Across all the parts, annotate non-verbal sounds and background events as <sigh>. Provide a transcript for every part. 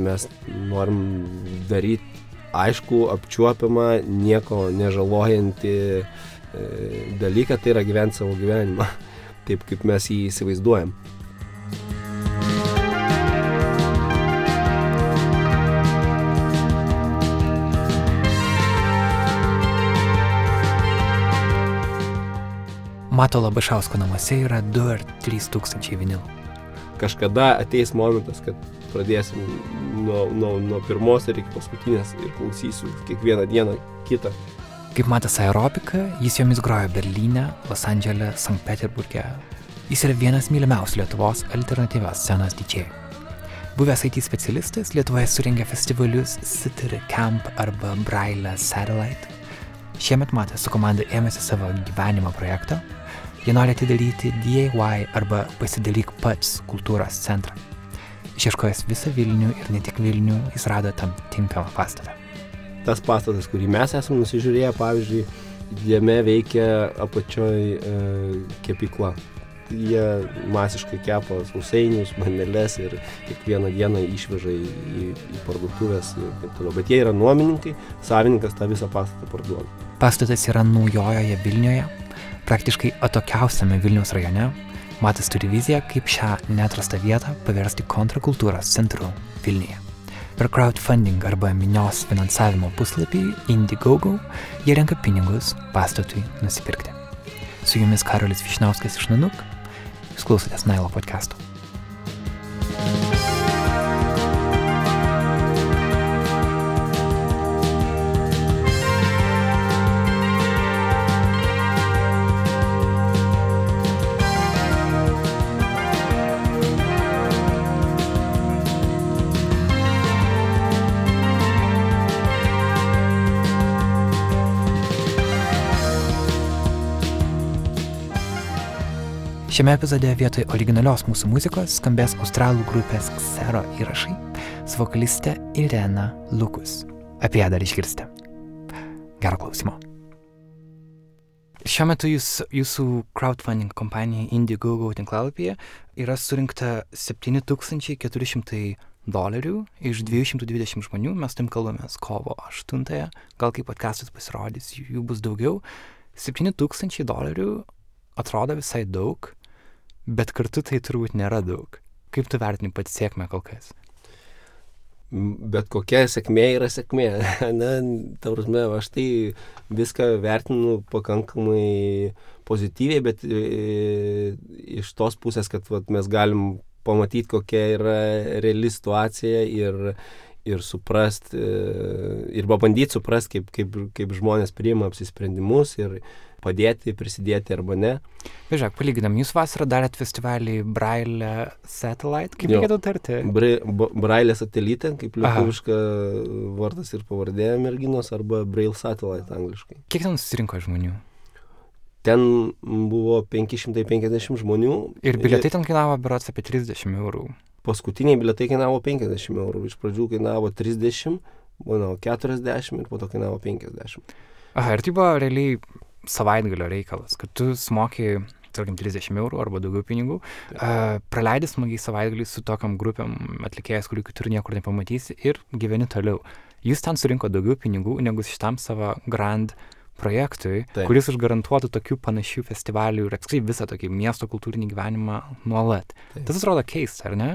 mes norim daryti aišku, apčiuopiamą, nieko nežalojantį e, dalyką, tai yra gyventi savo gyvenimą, <laughs> taip kaip mes jį įsivaizduojam. Mato Labašausko namuose yra 2 ar 3 tūkstančiai vinilų. Kažkada ateis momentas, kad pradėsim nuo, nuo, nuo pirmos ir iki paskutinės ir klausysiu kiekvieną dieną kitą. Kaip matas aerobiką, jis jomis grojo Berlyne, Los Andželė, Sankt Peterburgė. Jis yra vienas mylimiausių Lietuvos alternatyvios scenos didžiai. Buvęs IT specialistas Lietuvoje surengė festivalius City Camp arba Braille Satellite. Šiemet Matas su komanda ėmėsi savo gyvenimo projekto. Jie nori atidaryti DIY arba pasidalyk pats kultūros centrą. Išieškojęs visą Vilnių ir ne tik Vilnių, jis rado tam tinkamą pastatą. Tas pastatas, kurį mes esame nusižiūrėję, pavyzdžiui, jame veikia apačioj e, kepykla. Jie masiškai kepa sausainius, mandelės ir kiekvieną dieną išveža į, į, į parduotuvės ir taip toliau. Bet jie yra nuomininkai, savininkas tą visą pastatą parduoda. Pastatas yra naujojoje Vilniuje, praktiškai atokiausiame Vilniaus rajone, Matas turi viziją, kaip šią netrastą vietą paversti kontrakultūros centru Vilniuje. Per crowdfunding arba minios finansavimo puslapį Indiegogo jie renka pinigus pastatui nusipirkti. Su jumis Karolis Višnauskas iš Nanuk, jūs klausotės Nailo podcast'o. Šiame epizode vietoj originalios mūsų muzikos skambės australų grupės Xero įrašai su vokaliste Irena Lukus. Apie ją dar išgirsite. Gero klausimo. Šiuo metu jūs, jūsų crowdfunding kompanija Indiegogo tinklalapyje yra surinkta 7400 dolerių iš 220 žmonių. Mes tam kalbamės kovo 8, gal kai podcastas pasirodys, jų bus daugiau. 7000 dolerių atrodo visai daug, bet kartu tai turbūt nėra daug. Kaip tu vertini pati sėkmę kol kas? Bet kokia sėkmė yra sėkmė. <laughs> Na, ta prasme, aš tai viską vertinu pakankamai pozityviai, bet e, iš tos pusės, kad vat, mes galim pamatyti, kokia yra reali situacija ir, ir suprast, e, ir pabandyti suprast, kaip, kaip, kaip žmonės priima apsisprendimus ir, padėti, prisidėti arba ne. Bežiūrėk, palyginam, jūs vasarą darėt festivalį Braille Satellite, kaip reikėtų tarti? Bra Braille Satellite, kaip lietuviška vardas ir pavardė merginos, arba Braille Satellite angliškai. Kiek ten susirinko žmonių? Ten buvo 550 žmonių. Ir bilietai ten kainavo berots apie 30 eurų. Paskutiniai bilietai kainavo 50 eurų. Iš pradžių kainavo 30, buvo 40 ir po to kainavo 50. Aha, ir tai buvo realiai savaitgalio reikalas, kad tu smoki, tarkim, 30 eurų arba daugiau pinigų, uh, praleidi smagiai savaitgalį su tokiam grupėm atlikėjas, kurių kitur niekur nepamatysi ir gyveni toliau. Jūs ten surinko daugiau pinigų negu šitam savo grand projektui, Taip. kuris užgarantuotų tokių panašių festivalių ir apskritai visą tokį miesto kultūrinį gyvenimą nuolat. Taip. Tas atrodo keista, ar ne?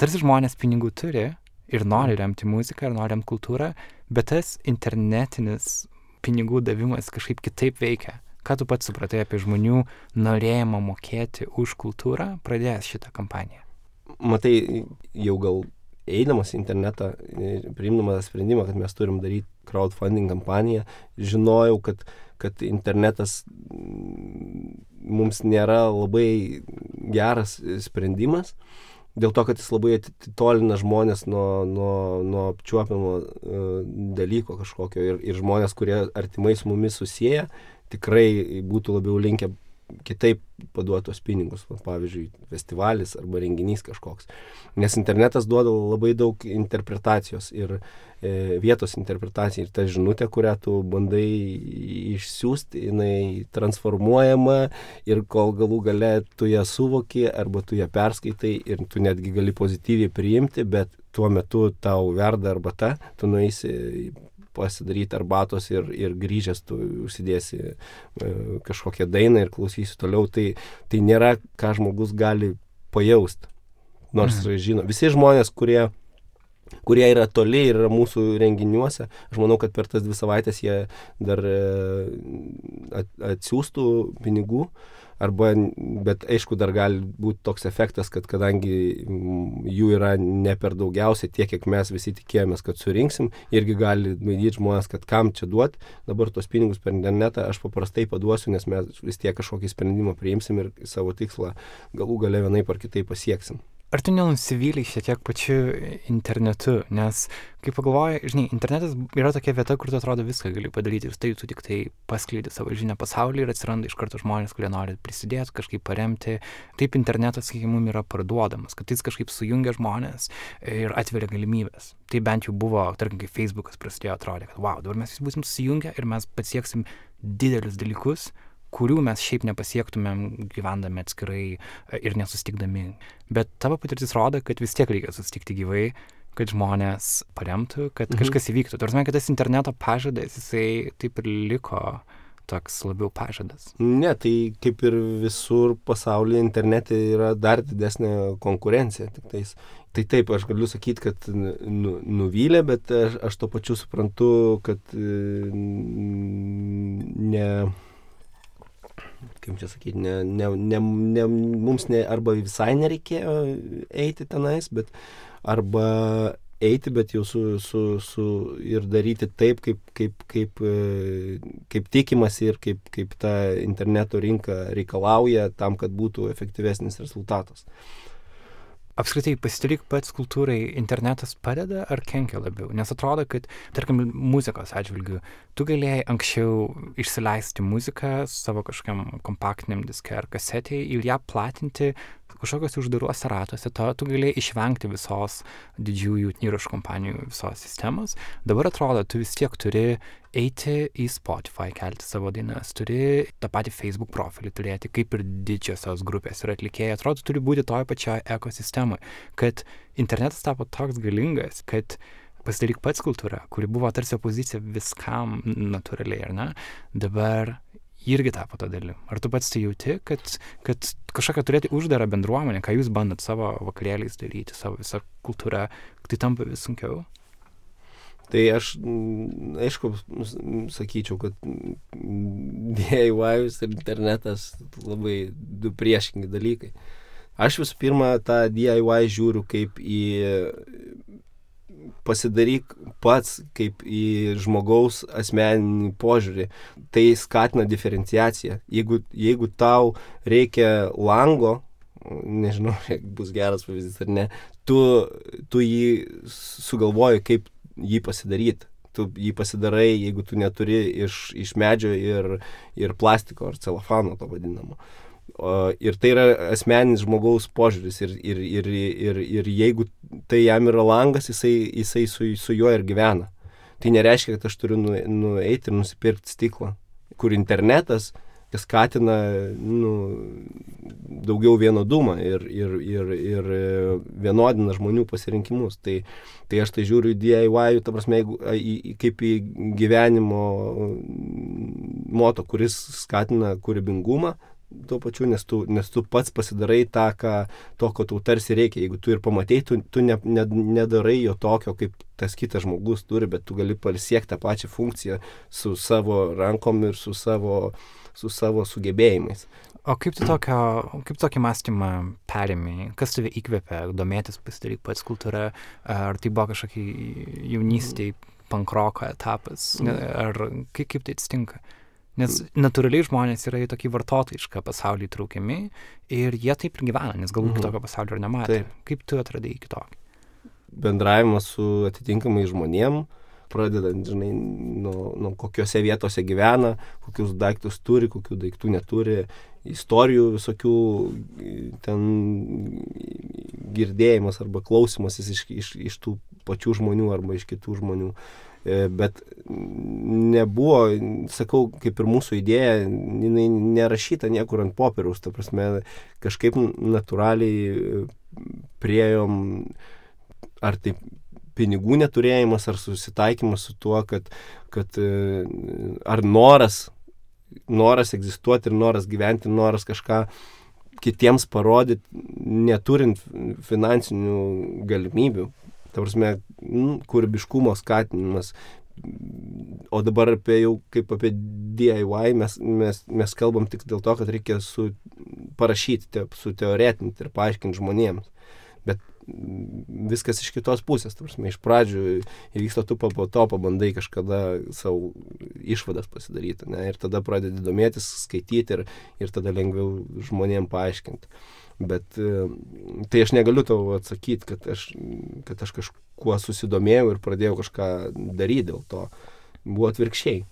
Tarsi žmonės pinigų turi ir nori remti muziką, ir nori remti kultūrą, bet tas internetinis pinigų davimas kažkaip kitaip veikia. Ką tu pats supratai apie žmonių norėjimą mokėti už kultūrą, pradėjęs šitą kampaniją? Matai, jau gal eidamas į internetą, priimdamas sprendimą, kad mes turim daryti crowdfunding kampaniją, žinojau, kad, kad internetas mums nėra labai geras sprendimas dėl to, kad jis labai atitolina žmonės nuo, nuo, nuo apčiuopiamo uh, dalyko kažkokio ir, ir žmonės, kurie artimai su mumis susiję, tikrai būtų labiau linkę kitaip paduotos pinigus, va, pavyzdžiui, festivalis arba renginys kažkoks. Nes internetas duoda labai daug interpretacijos ir e, vietos interpretacija ir ta žinutė, kurią tu bandai išsiųsti, jinai transformuojama ir kol galų gale tu ją suvoki arba tu ją perskaitai ir tu netgi gali pozityviai priimti, bet tuo metu tau verda arbata, tu nueisi pasidaryti arbatos ir, ir grįžęs tu užsidėsi e, kažkokią dainą ir klausysi toliau, tai, tai nėra, ką žmogus gali pajausti. Nors mhm. žino, visi žmonės, kurie kurie yra toli ir yra mūsų renginiuose. Aš manau, kad per tas dvi savaitės jie dar e, atsiųstų pinigų. Uh, arba, bet aišku, dar gali būti toks efektas, kad kadangi jų yra ne per daugiausiai tiek, kiek mes visi tikėjomės, kad surinksim, irgi gali baidyti žmonės, kad kam čia duoti, dabar tos pinigus per internetą aš paprastai paduosiu, nes mes vis tiek kažkokį sprendimą priimsim ir savo tikslą galų gale vienai par kitai pasieksim. Ar tu nenusivylai šiek tiek pačiu internetu, nes, kaip pagalvoji, žinai, internetas yra tokia vieta, kur tu atrodo viską gali padaryti ir tai tu tik tai paskleidi savo žinią pasaulyje ir atsiranda iš karto žmonės, kurie nori prisidėti, kažkaip paremti. Taip internetas, sakykime, mums yra parduodamas, kad jis kažkaip sujungia žmonės ir atveria galimybės. Tai bent jau buvo, tarkim, kai Facebookas prasidėjo, atrodė, kad wow, dabar mes visi būsim susijungę ir mes pasieksim didelius dalykus, kurių mes šiaip nepasiektumėm gyvendami atskirai e, ir nesustikdami. Bet tavo patirtis rodo, kad vis tiek reikia susitikti gyvai, kad žmonės paremtų, kad mhm. kažkas įvyktų. Tarsi, kad tas interneto pažadas, jisai taip ir liko toks labiau pažadas. Ne, tai kaip ir visur pasaulyje internete yra dar didesnė konkurencija. Tik tais. Tai taip, aš galiu sakyti, kad nu, nuvylė, bet aš, aš to pačiu suprantu, kad ne kaip čia sakyti, ne, ne, ne, ne, mums ne, arba visai nereikėjo eiti tenais, bet arba eiti, bet jau su, su, su ir daryti taip, kaip, kaip, kaip, e, kaip tikimasi ir kaip, kaip ta interneto rinka reikalauja tam, kad būtų efektyvesnis rezultatas. Apskritai, pasidaryk pats kultūrai, internetas padeda ar kenkia labiau? Nes atrodo, kad, tarkim, muzikos atžvilgiu, tu galėjai anksčiau išsileisti muziką savo kažkokiam kompaktiniam diske ar kasetėje ir ją platinti kažkokiuose uždaruose ratuose, to tu galėjai išvengti visos didžiųjų įrašų kompanijų visos sistemos. Dabar atrodo, tu vis tiek turi eiti į Spotify, kelti savo dainas, turi tą patį Facebook profilį turėti, kaip ir didžiosios grupės ir atlikėjai. Atrodo, turi būti toje pačioje ekosistemoje, kad internetas tapo toks galingas, kad pasidaryk pats kultūra, kuri buvo tarsi opozicija viskam natūraliai, ar ne? Dabar irgi tapo to dalim. Ar tu pats tai jauti, kad, kad kažkokią turėti uždarą bendruomenę, ką jūs bandot savo vakarėliais daryti, savo visą kultūrą, tai tampa vis sunkiau? Tai aš, aišku, sakyčiau, kad DIY ir internetas labai du priešingi dalykai. Aš visų pirma tą DIY žiūriu kaip į pasidaryk pats kaip į žmogaus asmeninį požiūrį. Tai skatina diferenciaciją. Jeigu, jeigu tau reikia lango, nežinau, <laughs> bus geras pavyzdys ar ne, tu, tu jį sugalvoji, kaip jį pasidaryti. Tu jį pasidarai, jeigu tu neturi iš, iš medžio ir, ir plastiko ar celofano to vadinamo. O, ir tai yra asmeninis žmogaus požiūris ir, ir, ir, ir, ir jeigu tai jam yra langas, jisai, jisai su, su juo ir gyvena. Tai nereiškia, kad aš turiu nu, nueiti ir nusipirkti stiklą, kur internetas skatina nu, daugiau vienodumą ir, ir, ir, ir vienodina žmonių pasirinkimus. Tai, tai aš tai žiūriu į DIY, ta prasme, kaip į gyvenimo moto, kuris skatina kūrybingumą, tuo pačiu, nes tu, nes tu pats pasidarai tą, ką, to, ko tau tarsi reikia. Jeigu tu ir pamatai, tu, tu ne, ne, nedarai jo tokio, kaip tas kitas žmogus turi, bet tu gali pasiekti tą pačią funkciją su savo rankom ir su savo, su savo sugebėjimais. O kaip tu tokio, kaip tokį mąstymą perėmė, kas tave įkvėpė domėtis, pasidaryti pats kultūrą, ar tai buvo kažkokia jaunystėje pankroko etapas, ar kaip, kaip tai atsitinka? Nes natūraliai žmonės yra į tokį vartotojišką pasaulį traukiami ir jie taip ir gyvena, nes galbūt mhm. kitokio pasaulio ir nematė. Taip. Kaip tu atradai kitokį? Bendravimas su atitinkamai žmonėm, pradedant, žinai, nuo, nuo kokiose vietose gyvena, kokius daiktus turi, kokių daiktų neturi istorijų visokių ten girdėjimas arba klausimasis iš, iš, iš tų pačių žmonių arba iš kitų žmonių. E, bet nebuvo, sakau, kaip ir mūsų idėja, jinai nerašyta niekur ant popieriaus, ta prasme, kažkaip natūraliai priejom, ar tai pinigų neturėjimas, ar susitaikymas su tuo, kad, kad e, ar noras, noras egzistuoti ir noras gyventi, noras kažką kitiems parodyti, neturint finansinių galimybių. Ta prasme, nu, kūrybiškumo skatinimas. O dabar apie jau kaip apie DIY mes, mes, mes kalbam tik dėl to, kad reikia su, parašyti, te, suteoretinti ir paaiškinti žmonėms. Viskas iš kitos pusės. Prasme, iš pradžių įvyksta tu po to pabandai kažkada savo išvadas pasidaryti. Ne? Ir tada pradedi domėtis, skaityti ir, ir tada lengviau žmonėm paaiškinti. Bet e, tai aš negaliu tau atsakyti, kad aš, kad aš kažkuo susidomėjau ir pradėjau kažką daryti dėl to. Buvo atvirkščiai.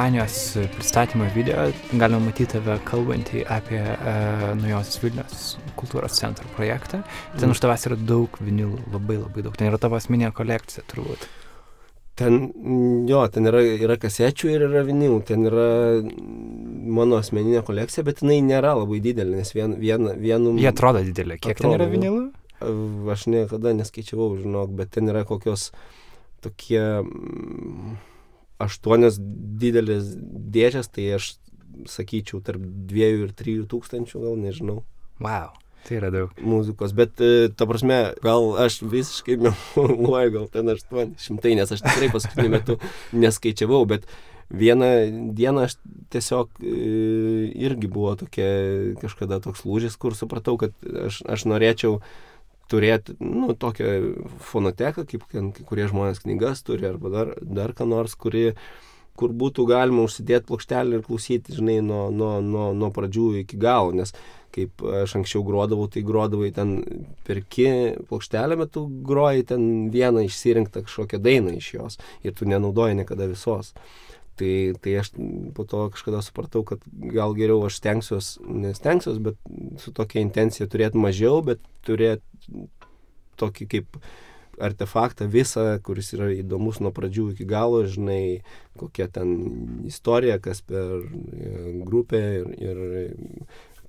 Kampanijos pristatymo video galima matyti tave kalbantį apie uh, Naujosios Vilnius kultūros centro projektą. Ten mm. už tavęs yra daug vinilų, labai labai daug. Ten yra tavo asmeninė kolekcija turbūt. Ten, jo, ten yra, yra kasečių ir yra vinilų. Ten yra mano asmeninė kolekcija, bet jinai nėra labai didelė, nes vien, vien, vienu... Jie atrodo didelė. Kiek atrodo, ten yra vinilų? Aš niekada neskaičiavau, žinok, bet ten yra kokios tokie... Mm, aštuonios didelės dėžės, tai aš sakyčiau tarp dviejų ir trijų tūkstančių, gal nežinau. Wow. Tai yra daug. Muzikos, bet e, ta prasme, gal aš visiškai <laughs> meluoju, gal ten 800, nes aš tikrai paskutiniu <laughs> metu neskaičiavau, bet vieną dieną aš tiesiog e, irgi buvo tokia kažkada toks lūžis, kur supratau, kad aš, aš norėčiau uh, turėti, nu, tokią fonoteką, kaip kai kurie žmonės knygas turi, arba dar, dar ką nors, kuri, kur būtų galima užsidėti plokštelį ir klausyti, žinai, nuo, nuo, nuo, nuo pradžių iki galo, nes kaip aš anksčiau grodavau, tai grodavai ten perki plokštelę, bet tu groji ten vieną išsirinktą kažkokią dainą iš jos ir tu nenaudoji niekada visos. Tai, tai aš po to kažkada supratau, kad gal geriau aš stengsiuos, nestengsiuos, bet su tokia intencija turėti mažiau, bet turėti tokį kaip artefaktą visą, kuris yra įdomus nuo pradžių iki galo, žinai, kokia ten istorija, kas per e, grupę ir, ir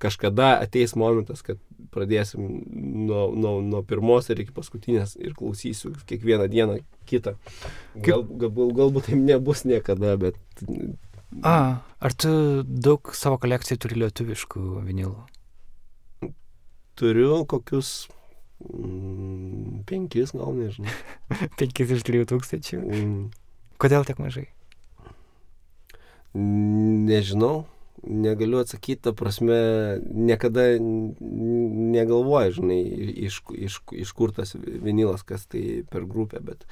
kažkada ateis momentas, kad pradėsim nuo, nuo, nuo pirmos ir iki paskutinės ir klausysiu kiekvieną dieną kitą. Gal, gal, galbūt tai nebus niekada, bet... A, ar tu daug savo kolekcijai turi lietuviškų vinilų? Turiu kokius Mm, penkis, gal nežinau. <laughs> Penkis iš trijų tūkstančių. Mm. Kodėl tiek mažai? Nežinau, negaliu atsakyti, ta prasme, niekada negalvoju, žinai, iš, iš, iš kur tas vinilas, kas tai per grupę, bet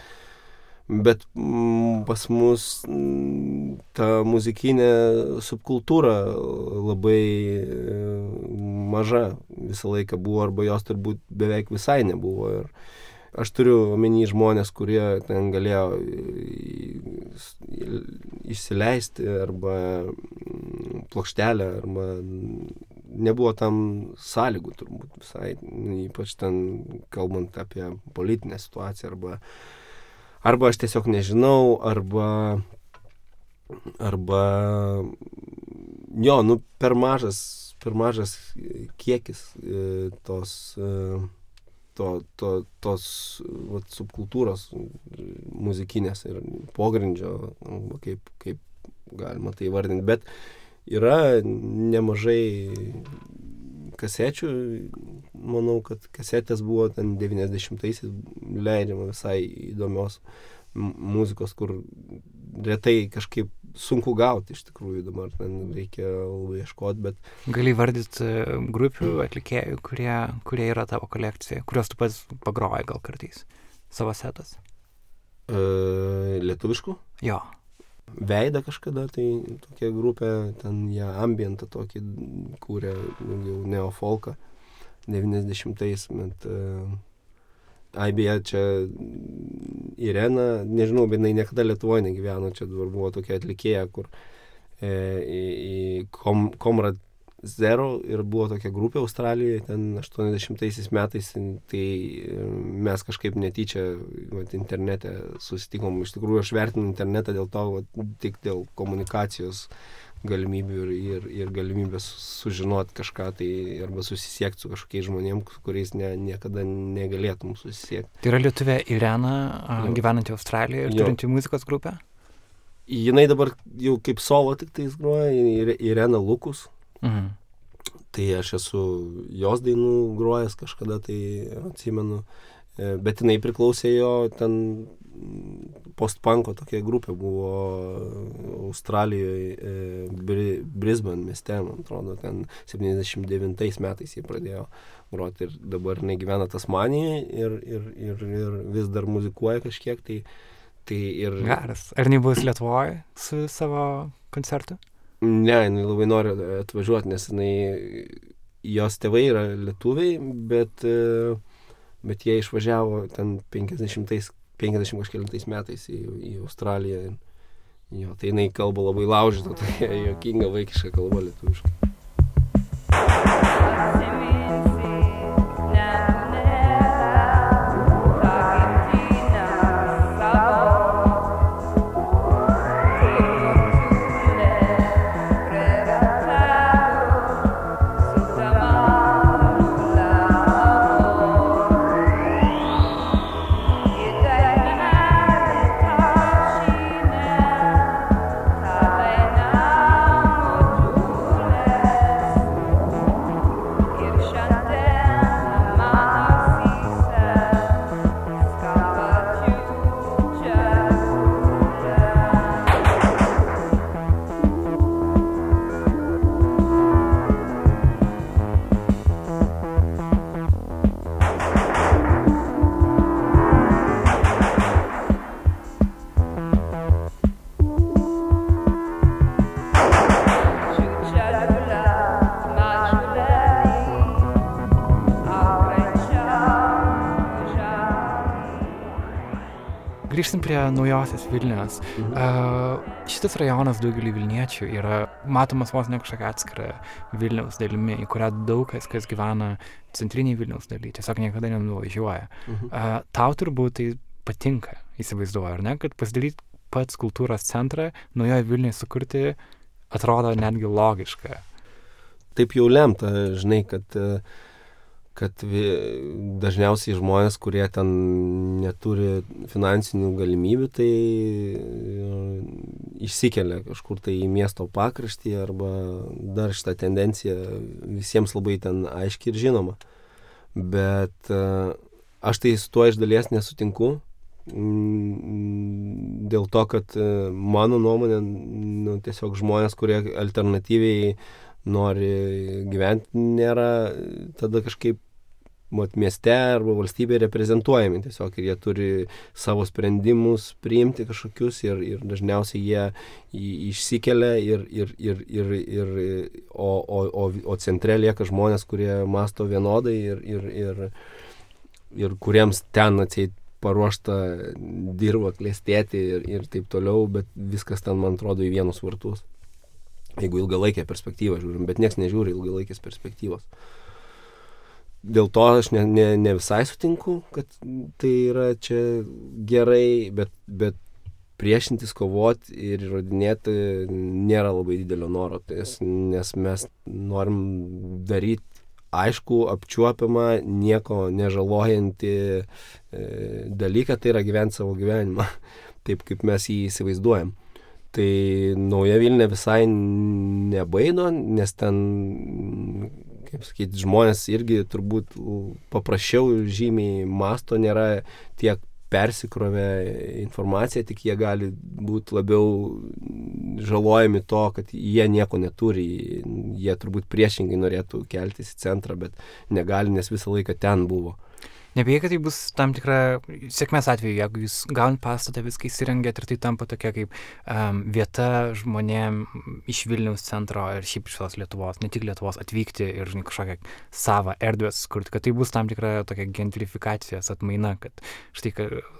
bet mm, pas mus mm, ta muzikinė subkultūra labai e, maža visą laiką buvo, arba jos turbūt beveik visai nebuvo. Ir, Aš turiu omeny žmonės, kurie ten galėjo išsileisti arba plokštelę, arba nebuvo tam sąlygų turbūt visai, ypač ten kalbant apie politinę situaciją, arba, arba aš tiesiog nežinau, arba, arba jo, nu per mažas, per mažas kiekis e, tos e, to, to, tos vat, subkultūros muzikinės ir pogrindžio, kaip, kaip galima tai vardinti. Bet yra nemažai kasečių, manau, kad kasetės buvo ten 90-aisiais leidžiama visai įdomios muzikos, kur retai kažkaip sunku gauti iš tikrųjų dabar, ten reikia labai ieškoti, bet... Gali vardyti e, grupių atlikėjų, kurie, kurie yra tavo kolekcija, kuriuos tu pats pagroji gal kartais savo setas? E, lietuviškų? Jo. Veidą kažkada, tai tokia grupė, ten jie ambientą tokį kūrė, jau neofolką 90-ais, bet... Uh, Ai, beje, čia Irena, nežinau, bet jinai niekada Lietuvoje negyveno, čia dabar buvo tokia atlikėja, kur e, į, į Kom, Komrad Zero ir buvo tokia grupė Australijoje, ten 80 metais, tai e, mes kažkaip netyčia vat, internete susitikom. Iš tikrųjų, aš vertinu internetą dėl to, vat, tik dėl komunikacijos galimybių ir, ir, ir galimybės sužinoti kažką tai arba susisiekti su kažkokiais žmonėmis, kuriais ne, niekada negalėtum susisiekti. Tai yra lietuvė Irena, jo. gyvenanti Australijoje ir jo. turinti muzikos grupę? Jinai dabar jau kaip solo tik tais groja, Irena Lukus. Mhm. Tai aš esu jos dainų grojęs kažkada, tai atsimenu. E, bet jinai priklausė jo ten postpanko tokia grupė buvo Australijoje, e, Brisbane mieste, man atrodo, ten 79 metais jie pradėjo groti ir dabar negyvena Tasmanijoje ir, ir, ir, ir vis dar muzikuoja kažkiek. Tai, tai ir... Geras. Ar nebus Lietuvoje su savo koncertu? Ne, jinai labai nori atvažiuoti, nes jinai, jos tėvai yra lietuviai, bet, e, bet jie išvažiavo ten 50 50 kažkėlintais metais į, į Australiją. Jo, tai jinai kalba labai laužyta, tokia jokinga vaikiška kalba lietuviškai. Prie naujosios Vilnius. Mhm. Uh, šitas rajonas daugelį Vilniečių yra matomas vos ne kažkokia atskira Vilniaus dalimi, į kurią daug kas, kas gyvena centriniai Vilniaus daly, tiesiog niekada nenuvažiuoja. Mhm. Uh, tau turbūt tai patinka, įsivaizduoju, ar ne, kad pasidaryti pats kultūros centrą, naujoje Vilniuje sukurti, atrodo netgi logiška. Taip jau lemta, žinai, kad uh, kad dažniausiai žmonės, kurie ten neturi finansinių galimybių, tai e, išsikelia kažkur tai į miesto pakraštį arba dar šitą tendenciją visiems labai ten aiškiai ir žinoma. Bet e, aš tai su tuo iš dalies nesutinku. Dėl to, kad e, mano nuomonė, nu, tiesiog žmonės, kurie alternatyviai nori gyventi, nėra tada kažkaip mat, mieste arba valstybėje reprezentuojami tiesiog ir jie turi savo sprendimus priimti kažkokius ir, ir dažniausiai jie išsikelia ir, ir, ir, ir, ir o, o, o, o centre lieka žmonės, kurie masto vienodai ir, ir, ir, ir kuriems ten atseit paruošta dirba klėstėti ir, ir taip toliau, bet viskas ten, man atrodo, į vienus vartus. Jeigu ilgalaikę perspektyvą žiūrim, bet niekas nežiūri ilgalaikės perspektyvos. Dėl to aš ne, ne, ne visai sutinku, kad tai yra čia gerai, bet, bet priešintis, kovoti ir įrodinėti nėra labai didelio noro, nes, nes mes norim daryti aišku, apčiuopiamą, nieko nežalojantį e, dalyką, tai yra gyventi savo gyvenimą, <laughs> taip kaip mes jį įsivaizduojam. Tai nauja Vilnė visai nebaido, nes ten, kaip sakyti, žmonės irgi turbūt paprasčiau žymiai masto, nėra tiek persikrovę informaciją, tik jie gali būti labiau žalojami to, kad jie nieko neturi. Jie turbūt priešingai norėtų keltis į centrą, bet negali, nes visą laiką ten buvo. Nebijai, kad tai bus tam tikra sėkmės atveju, jeigu jūs gaunat pastatą, viską įsirengėt ir tai tampa tokia kaip um, vieta žmonėm iš Vilniaus centro ir šiaip iš visos Lietuvos, ne tik Lietuvos, atvykti ir žinai, kažkokią savą erdvę sukurti, kad tai bus tam tikra tokia gentrifikacijos atmaina, kad štai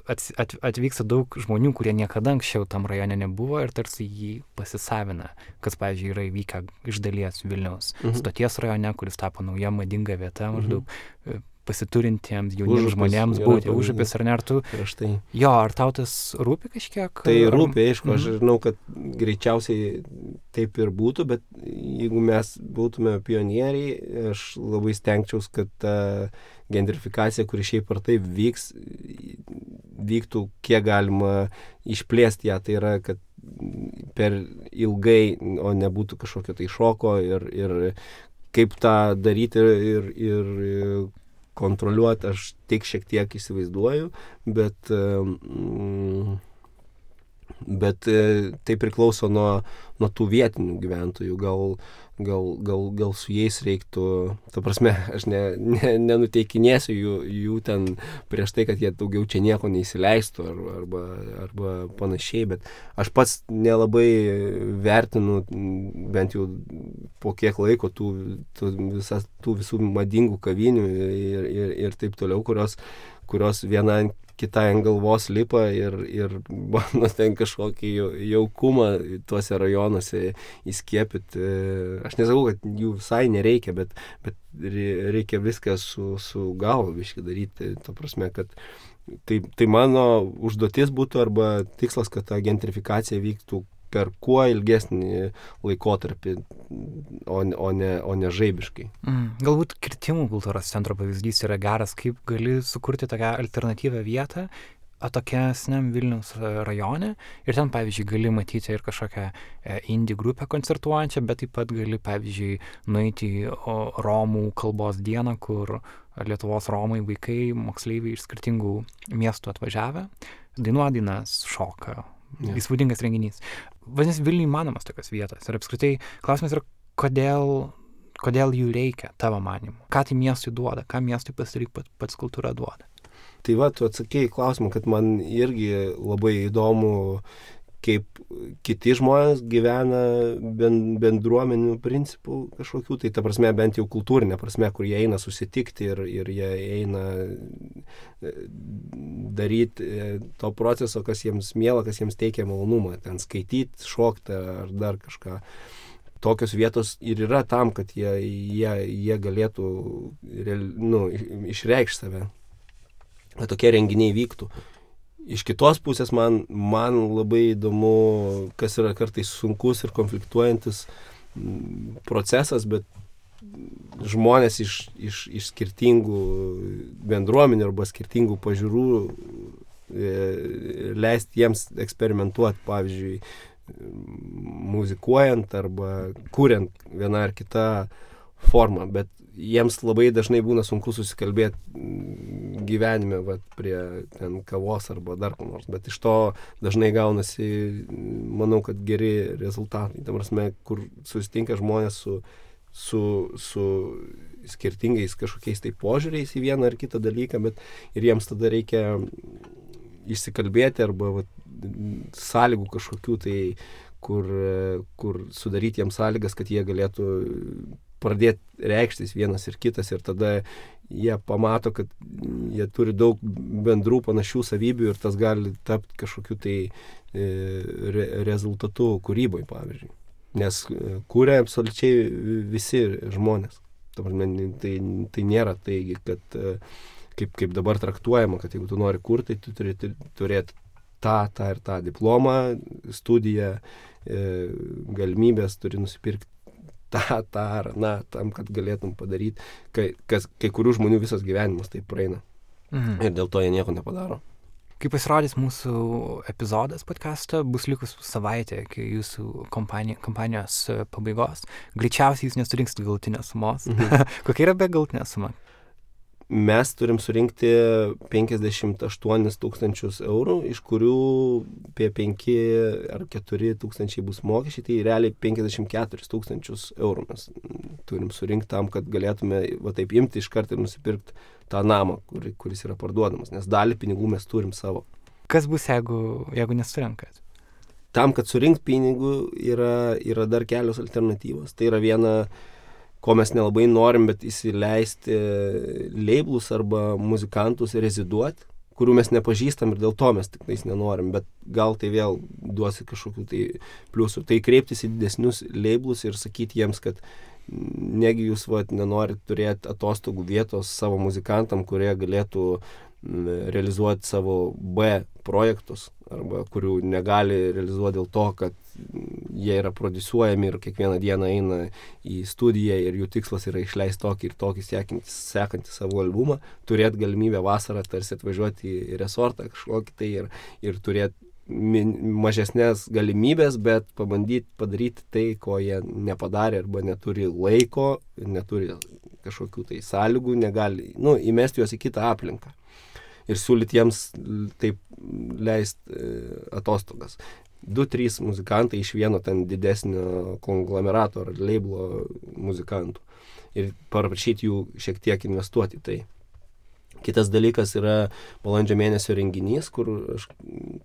at, at, atvyksta daug žmonių, kurie niekada anksčiau tam rajone nebuvo ir tarsi jį pasisavina, kas, pavyzdžiui, yra įvykę iš dalies Vilniaus mhm. stoties rajone, kuris tapo nauja madinga vieta maždaug. Mhm pasiturintiems jauniems žmonėms būti užupis ar ne, ar tu... Prieš tai. Jo, ar tau tas rūpi kažkiek? Tai ar... rūpi, aišku, aš mhm. žinau, kad greičiausiai taip ir būtų, bet jeigu mes būtume pionieriai, aš labai stengčiaus, kad ta gentrifikacija, kuri šiaip ar taip vyks, vyktų kiek galima išplėsti ją. Tai yra, kad per ilgai, o nebūtų kažkokio tai šoko ir, ir kaip tą daryti ir, ir kontroliuoti aš tik šiek tiek įsivaizduoju, bet, mm, bet e, tai priklauso nuo, nuo tų vietinių gyventojų. Gal, gal, gal, gal su jais reiktų, ta prasme, <laughs> aš ne, ne, nenuteikinėsiu jų, jų ten prieš tai, kad jie daugiau čia nieko neįsileistų ar, arba, arba panašiai, bet aš pats nelabai vertinu, bent jau po kiek laiko tų, tų, visas, tų visų madingų kavinių ir, ir, ir taip toliau, kurios, kurios viena kitai ant galvos lipa ir, ir bando ten kažkokį jaukumą tuose rajonuose įskiepyti. Aš nesakau, kad jų visai nereikia, bet, bet reikia viską su, su galva viškai daryti. Ta prasme, kad tai, tai mano užduotis būtų arba tikslas, kad ta gentrifikacija vyktų per kuo ilgesnį laikotarpį, o, o, ne, o ne žaibiškai. Mm, galbūt kirtimų kultūros centro pavyzdys yra geras, kaip gali sukurti tokią alternatyvę vietą atokesniam Vilniaus rajone ir ten, pavyzdžiui, gali matyti ir kažkokią e, indie grupę koncertuojančią, bet taip pat gali, pavyzdžiui, nueiti į Romų kalbos dieną, kur Lietuvos Romai vaikai, moksleiviai iš skirtingų miestų atvažiavę, dainuoja dainas, šoka. Yeah. Įspūdingas renginys vadinasi, Vilniui įmanomas tokios vietos. Ir apskritai klausimas yra, kodėl, kodėl jų reikia tavo manimu. Ką tai miestui duoda, ką miestui pasidaryk pats, pats kultūra duoda. Tai va, tu atsakėjai klausimą, kad man irgi labai įdomu kaip kiti žmonės gyvena bendruomenių principų kažkokių, tai ta prasme bent jau kultūrinė prasme, kur jie eina susitikti ir, ir jie eina daryti e, to proceso, kas jiems mėla, kas jiems teikia malonumą, ten skaityti, šokti ar dar kažką. Tokios vietos ir yra tam, kad jie, jie, jie galėtų nu, išreikšti save, kad tokie renginiai vyktų. Iš kitos pusės man, man labai įdomu, kas yra kartais sunkus ir konfliktuojantis procesas, bet žmonės iš, iš, iš skirtingų bendruomenių arba skirtingų pažiūrų e, leisti jiems eksperimentuoti, pavyzdžiui, muzikuojant arba kuriant vieną ar kitą formą, bet jiems labai dažnai būna sunku susikalbėti gyvenime vat, prie ten kavos arba dar ko nors, bet iš to dažnai gaunasi, manau, kad geri rezultatai. Tam prasme, kur susitinka žmonės su, su, su skirtingais kažkokiais tai požiūriais į vieną ar kitą dalyką, bet ir jiems tada reikia išsikalbėti arba vat, sąlygų kažkokių tai kur, kur sudaryti jiems sąlygas, kad jie galėtų pradėti reikštis vienas ir kitas ir tada jie pamato, kad jie turi daug bendrų panašių savybių ir tas gali tapti kažkokiu tai e, re, rezultatu kūrybai, pavyzdžiui. Nes e, kūrė absoliučiai visi žmonės. Tai, tai nėra taigi, kad e, kaip, kaip dabar traktuojama, kad jeigu tu nori kurti, tai tu turi turėti tą, tą ir tą diplomą, studiją, galimybės, turi nusipirkti tą, tą ar na, tam, kad galėtum padaryti, kai, kas, kai kurių žmonių visas gyvenimas taip praeina. Mhm. Ir dėl to jie nieko nepadaro. Kai pasirodys mūsų epizodas podcast'o, bus likus savaitė iki jūsų kompanija, kompanijos pabaigos. Greičiausiai jūs nesurinksit galutinės sumos. Mhm. <laughs> Kokia yra be galutinė suma? Mes turim surinkti 58 tūkstančius eurų, iš kurių apie 5 ar 4 tūkstančiai bus mokesčiai, tai realiai 54 tūkstančius eurų mes turim surinkti tam, kad galėtume va taip imti iš karto ir nusipirkti tą namą, kur, kuris yra parduodamas, nes dalį pinigų mes turim savo. Kas bus, jeigu, jeigu nesurinkat? Tam, kad surinkti pinigų, yra, yra dar kelios alternatyvos. Tai yra viena ko mes nelabai norim, bet įsileisti leiblus arba muzikantus reziduoti, kurių mes nepažįstam ir dėl to mes tik tais nenorim, bet gal tai vėl duosi kažkokių tai pliusų. Tai kreiptis į didesnius leiblus ir sakyti jiems, kad negi jūs vat, nenorit turėti atostogų vietos savo muzikantam, kurie galėtų realizuoti savo B projektus arba kurių negali realizuoti dėl to, kad jie yra produsuojami ir kiekvieną dieną eina į studiją ir jų tikslas yra išleisti tokį ir tokį sekantį, sekantį savo albumą, turėti galimybę vasarą tarsi atvažiuoti į resortą kažkokį tai ir, ir turėti mažesnės galimybės, bet pabandyti padaryti tai, ko jie nepadarė arba neturi laiko, neturi kažkokių tai sąlygų, negali, nu, įmesti juos į kitą aplinką ir siūlyti jiems taip leisti e, atostogas. Du, trys muzikantai iš vieno ten didesnio konglomerato ar leiblo muzikantų ir parašyti jų šiek tiek investuoti tai. Kitas dalykas yra balandžio mėnesio renginys, kur aš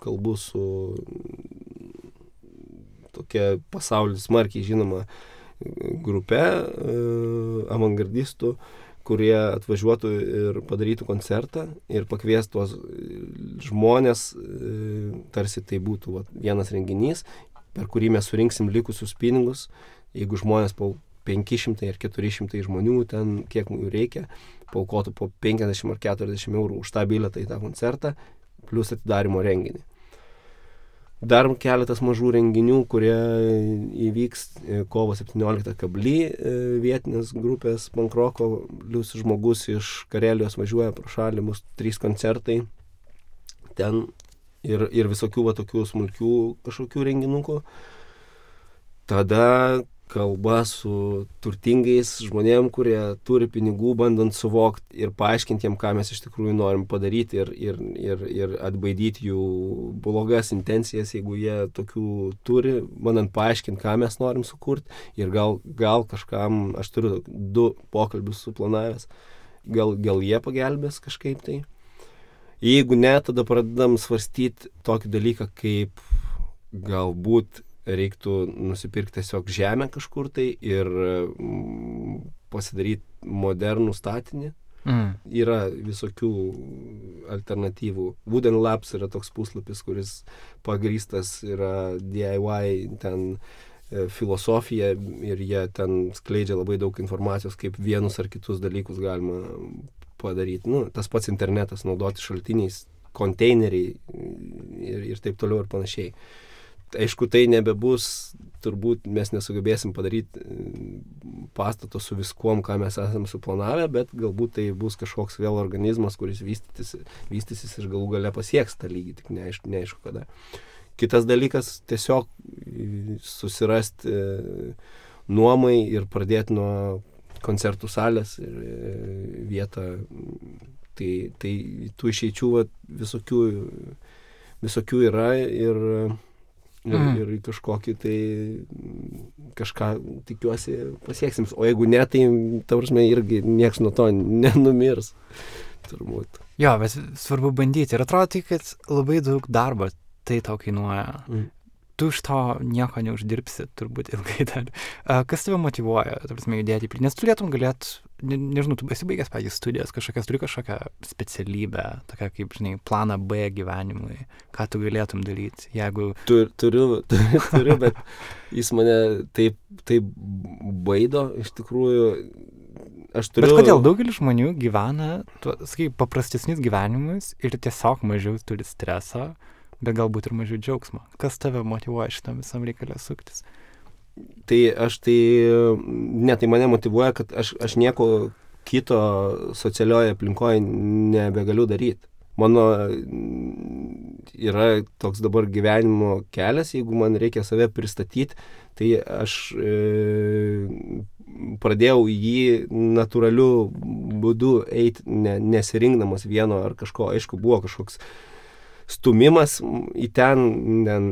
kalbu su tokia pasaulyje smarkiai žinoma grupe e, avangardistų, kurie atvažiuotų ir padarytų koncertą ir pakviestų tuos žmonės, e, tarsi tai būtų va, vienas renginys, per kurį mes surinksim likusius pinigus, jeigu žmonės po 500 ar 400 žmonių, ten kiek jų reikia, paukotų po 50 ar 40 eurų už tą biletą į tą koncertą, plus atidarimo renginį. Dar keletas mažų renginių, kurie įvyks e, kovo 17 kably e, vietinės grupės pankroko, lius žmogus iš Karelijos važiuoja pro šalį, bus trys koncertai ten ir, ir visokių va tokių smulkių kažkokių renginukų. Tada kalba su turtingais žmonėm, kurie turi pinigų, bandant suvokti ir paaiškinti jiem, ką mes iš tikrųjų norim padaryti ir, ir, ir, ir atbaidyti jų blogas intencijas, jeigu jie tokių turi, bandant paaiškinti, ką mes norim sukurti ir gal, gal kažkam, aš turiu du pokalbius suplanavęs, gal, gal jie pagelbės kažkaip tai. Jeigu ne, tada pradedam svarstyti tokį dalyką kaip galbūt reiktų nusipirkti tiesiog žemę kažkur tai ir mm, pasidaryti modernų statinį. Mm. Yra visokių alternatyvų. Wooden Labs yra toks puslapis, kuris pagrystas yra DIY ten e, filosofija ir jie ten skleidžia labai daug informacijos, kaip vienus ar kitus dalykus galima padaryti. Nu, tas pats internetas, naudoti šaltiniais, konteineriai ir, ir taip toliau ir panašiai. Uh, aišku, tai nebebus, turbūt mes nesugebėsim padaryti mm, pastato su viskuom, ką mes esame suplanavę, bet galbūt tai bus kažkoks vėl organizmas, kuris vystytis, vystysis ir galų gale pasieks tą lygį, tik neaišku, neaišku kada. Kitas dalykas - tiesiog susirasti e, nuomai ir pradėti nuo koncertų salės ir e, vietą. Tai, tai tų išeičių va, visokių, visokių yra ir ir, mm. ir kažkokį tai kažką tikiuosi pasieksim. O jeigu ne, tai tavrasme irgi nieks nuo to nenumirs. Turbūt. Jo, bet svarbu bandyti. Ir atrodo, tai, kad labai daug darbo tai tau kainuoja. Mm. tu iš to nieko neuždirbsi, turbūt ilgai dar. Kas tave motivuoja, tarsi, judėti į priekį? Nes turėtum galėt, ne, nežinau, tu esi baigęs, pavyzdžiui, studijas, kažkokias turi kažkokią specialybę, tokią kaip, žinai, planą B gyvenimui, ką tu galėtum daryti, jeigu... Tur, turiu, turiu, turiu, bet jis mane taip, taip baido, iš tikrųjų, aš turiu. Bet kodėl daugelis žmonių gyvena, sakai, paprastesnis gyvenimus ir tiesiog mažiau turi streso, bet galbūt ir mažiau džiaugsmo. Kas tave motivuoja šitam visam reikalė suktis? Tai aš tai, ne, tai mane motivuoja, kad aš, aš nieko kito socialioje aplinkoje nebegaliu daryti. Mano yra toks dabar gyvenimo kelias, jeigu man reikia save pristatyti, tai aš e, pradėjau jį natūraliu būdu eiti, ne, nesirinkdamas vieno ar kažko, aišku, buvo kažkoks stumimas į ten, ten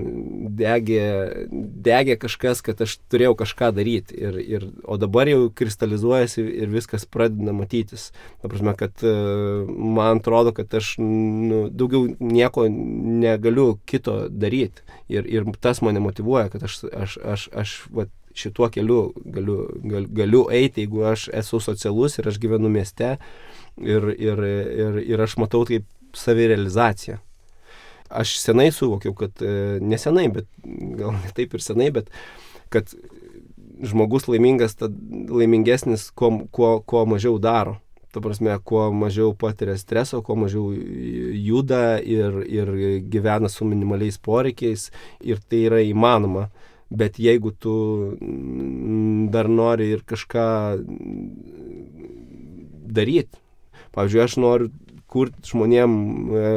degė, degė kažkas, kad aš turėjau kažką daryti. Ir, ir, o dabar jau kristalizuojasi ir viskas pradeda matytis. Ta prasme, kad e, man atrodo, kad aš nu, daugiau nieko negaliu kito daryti. Ir, ir tas mane motivuoja, kad aš, aš, aš, aš va, šituo keliu galiu, gal, galiu eiti, jeigu aš esu socialus ir aš gyvenu mieste ir, ir, ir, ir aš matau kaip savirealizaciją aš senai suvokiau, kad e, nesenai, bet gal ne taip ir senai, bet kad žmogus laimingas, tad laimingesnis, kuo, kuo, kuo mažiau daro. Ta prasme, kuo mažiau patiria streso, kuo mažiau juda ir, ir gyvena su minimaliais poreikiais ir tai yra įmanoma. Bet jeigu tu dar nori ir kažką daryti, pavyzdžiui, aš noriu kurti žmonėm e,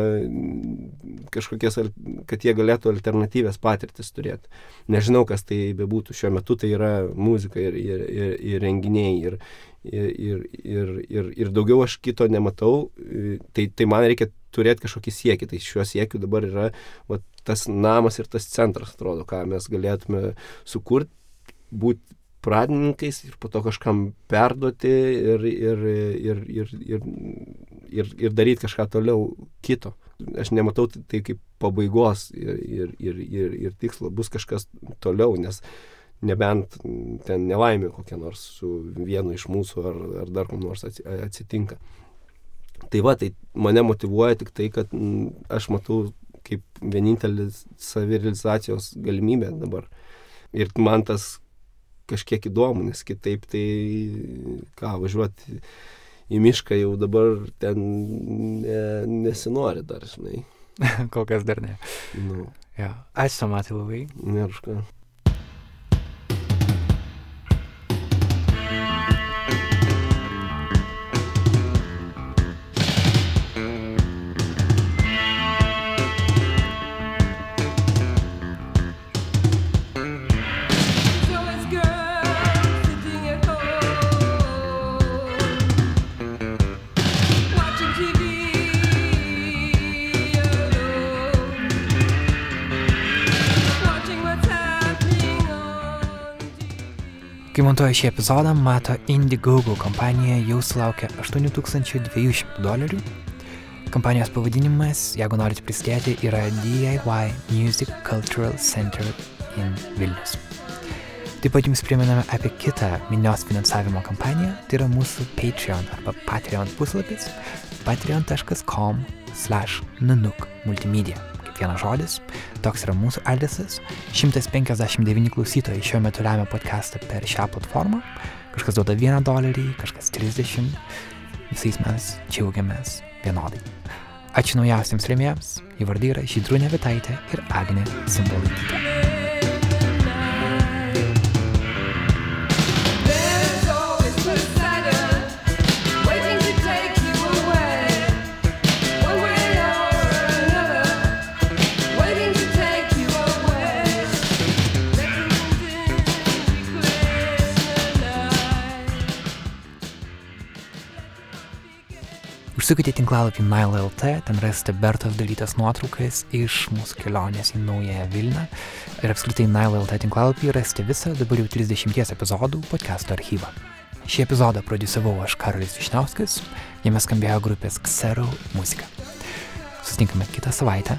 kažkokias, kad jie galėtų alternatyvės patirtis turėti. Nežinau, kas tai bebūtų. Šiuo metu tai yra muzika ir, ir, ir, ir renginiai. Ir, ir, ir, ir, ir daugiau aš kito nematau. Tai, tai man reikia turėti kažkokį siekį. Tai šiuo siekiu dabar yra va, tas namas ir tas centras, atrodo, ką mes galėtume sukurti, būti pradininkais ir po to kažkam perduoti ir, ir, ir, ir, ir, ir, ir daryti kažką toliau kito. Aš nematau tai kaip pabaigos ir, ir, ir, ir, ir tikslo bus kažkas toliau, nes nebent ten nelaimė kokia nors su vienu iš mūsų ar, ar dar kam nors atsitinka. Tai va, tai mane motivuoja tik tai, kad aš matau kaip vienintelis savirealizacijos galimybė dabar. Ir man tas kažkiek įdomu, nes kitaip tai ką, važiuoti į mišką jau dabar ten ne, nesinori dar, žinai. <laughs> Kol kas dar ne. Nu. Ja. Ačiū, Matai, labai. Ne, už ką. Kai montuoja šį epizodą, mato Indiegogo kompanija jau sulaukė 8200 dolerių. Kampanijos pavadinimas, jeigu norite prisidėti, yra DIY Music Cultural Center in Vilnius. Taip pat jums priminame apie kitą minios finansavimo kampaniją, tai yra mūsų Patreon arba Patreon puslapis patreon.com slash nanuk multimedia vienas žodis. Toks yra mūsų adresas. 159 klausytojai šiuo metu lemia podcastą per šią platformą. Kažkas duoda 1 dolerį, kažkas 30. Visais mes džiaugiamės vienodai. Ačiū naujausiems remėjams. Įvardai yra Žydrūnė Vitaitė ir Agnė Simbolaitytė. Užsukite tinklalapį Nile.lt, ten rasite Bertos darytas nuotraukas iš mūsų kelionės į Naująją Vilną. Ir apskritai Nile.lt tinklalapį rasite visą dabar jau 30 epizodų podcast'o archyvą. Šį epizodą produsavau aš Karolis Višniauskas, jame skambėjo grupės Xero muzika. Susitinkame kitą savaitę.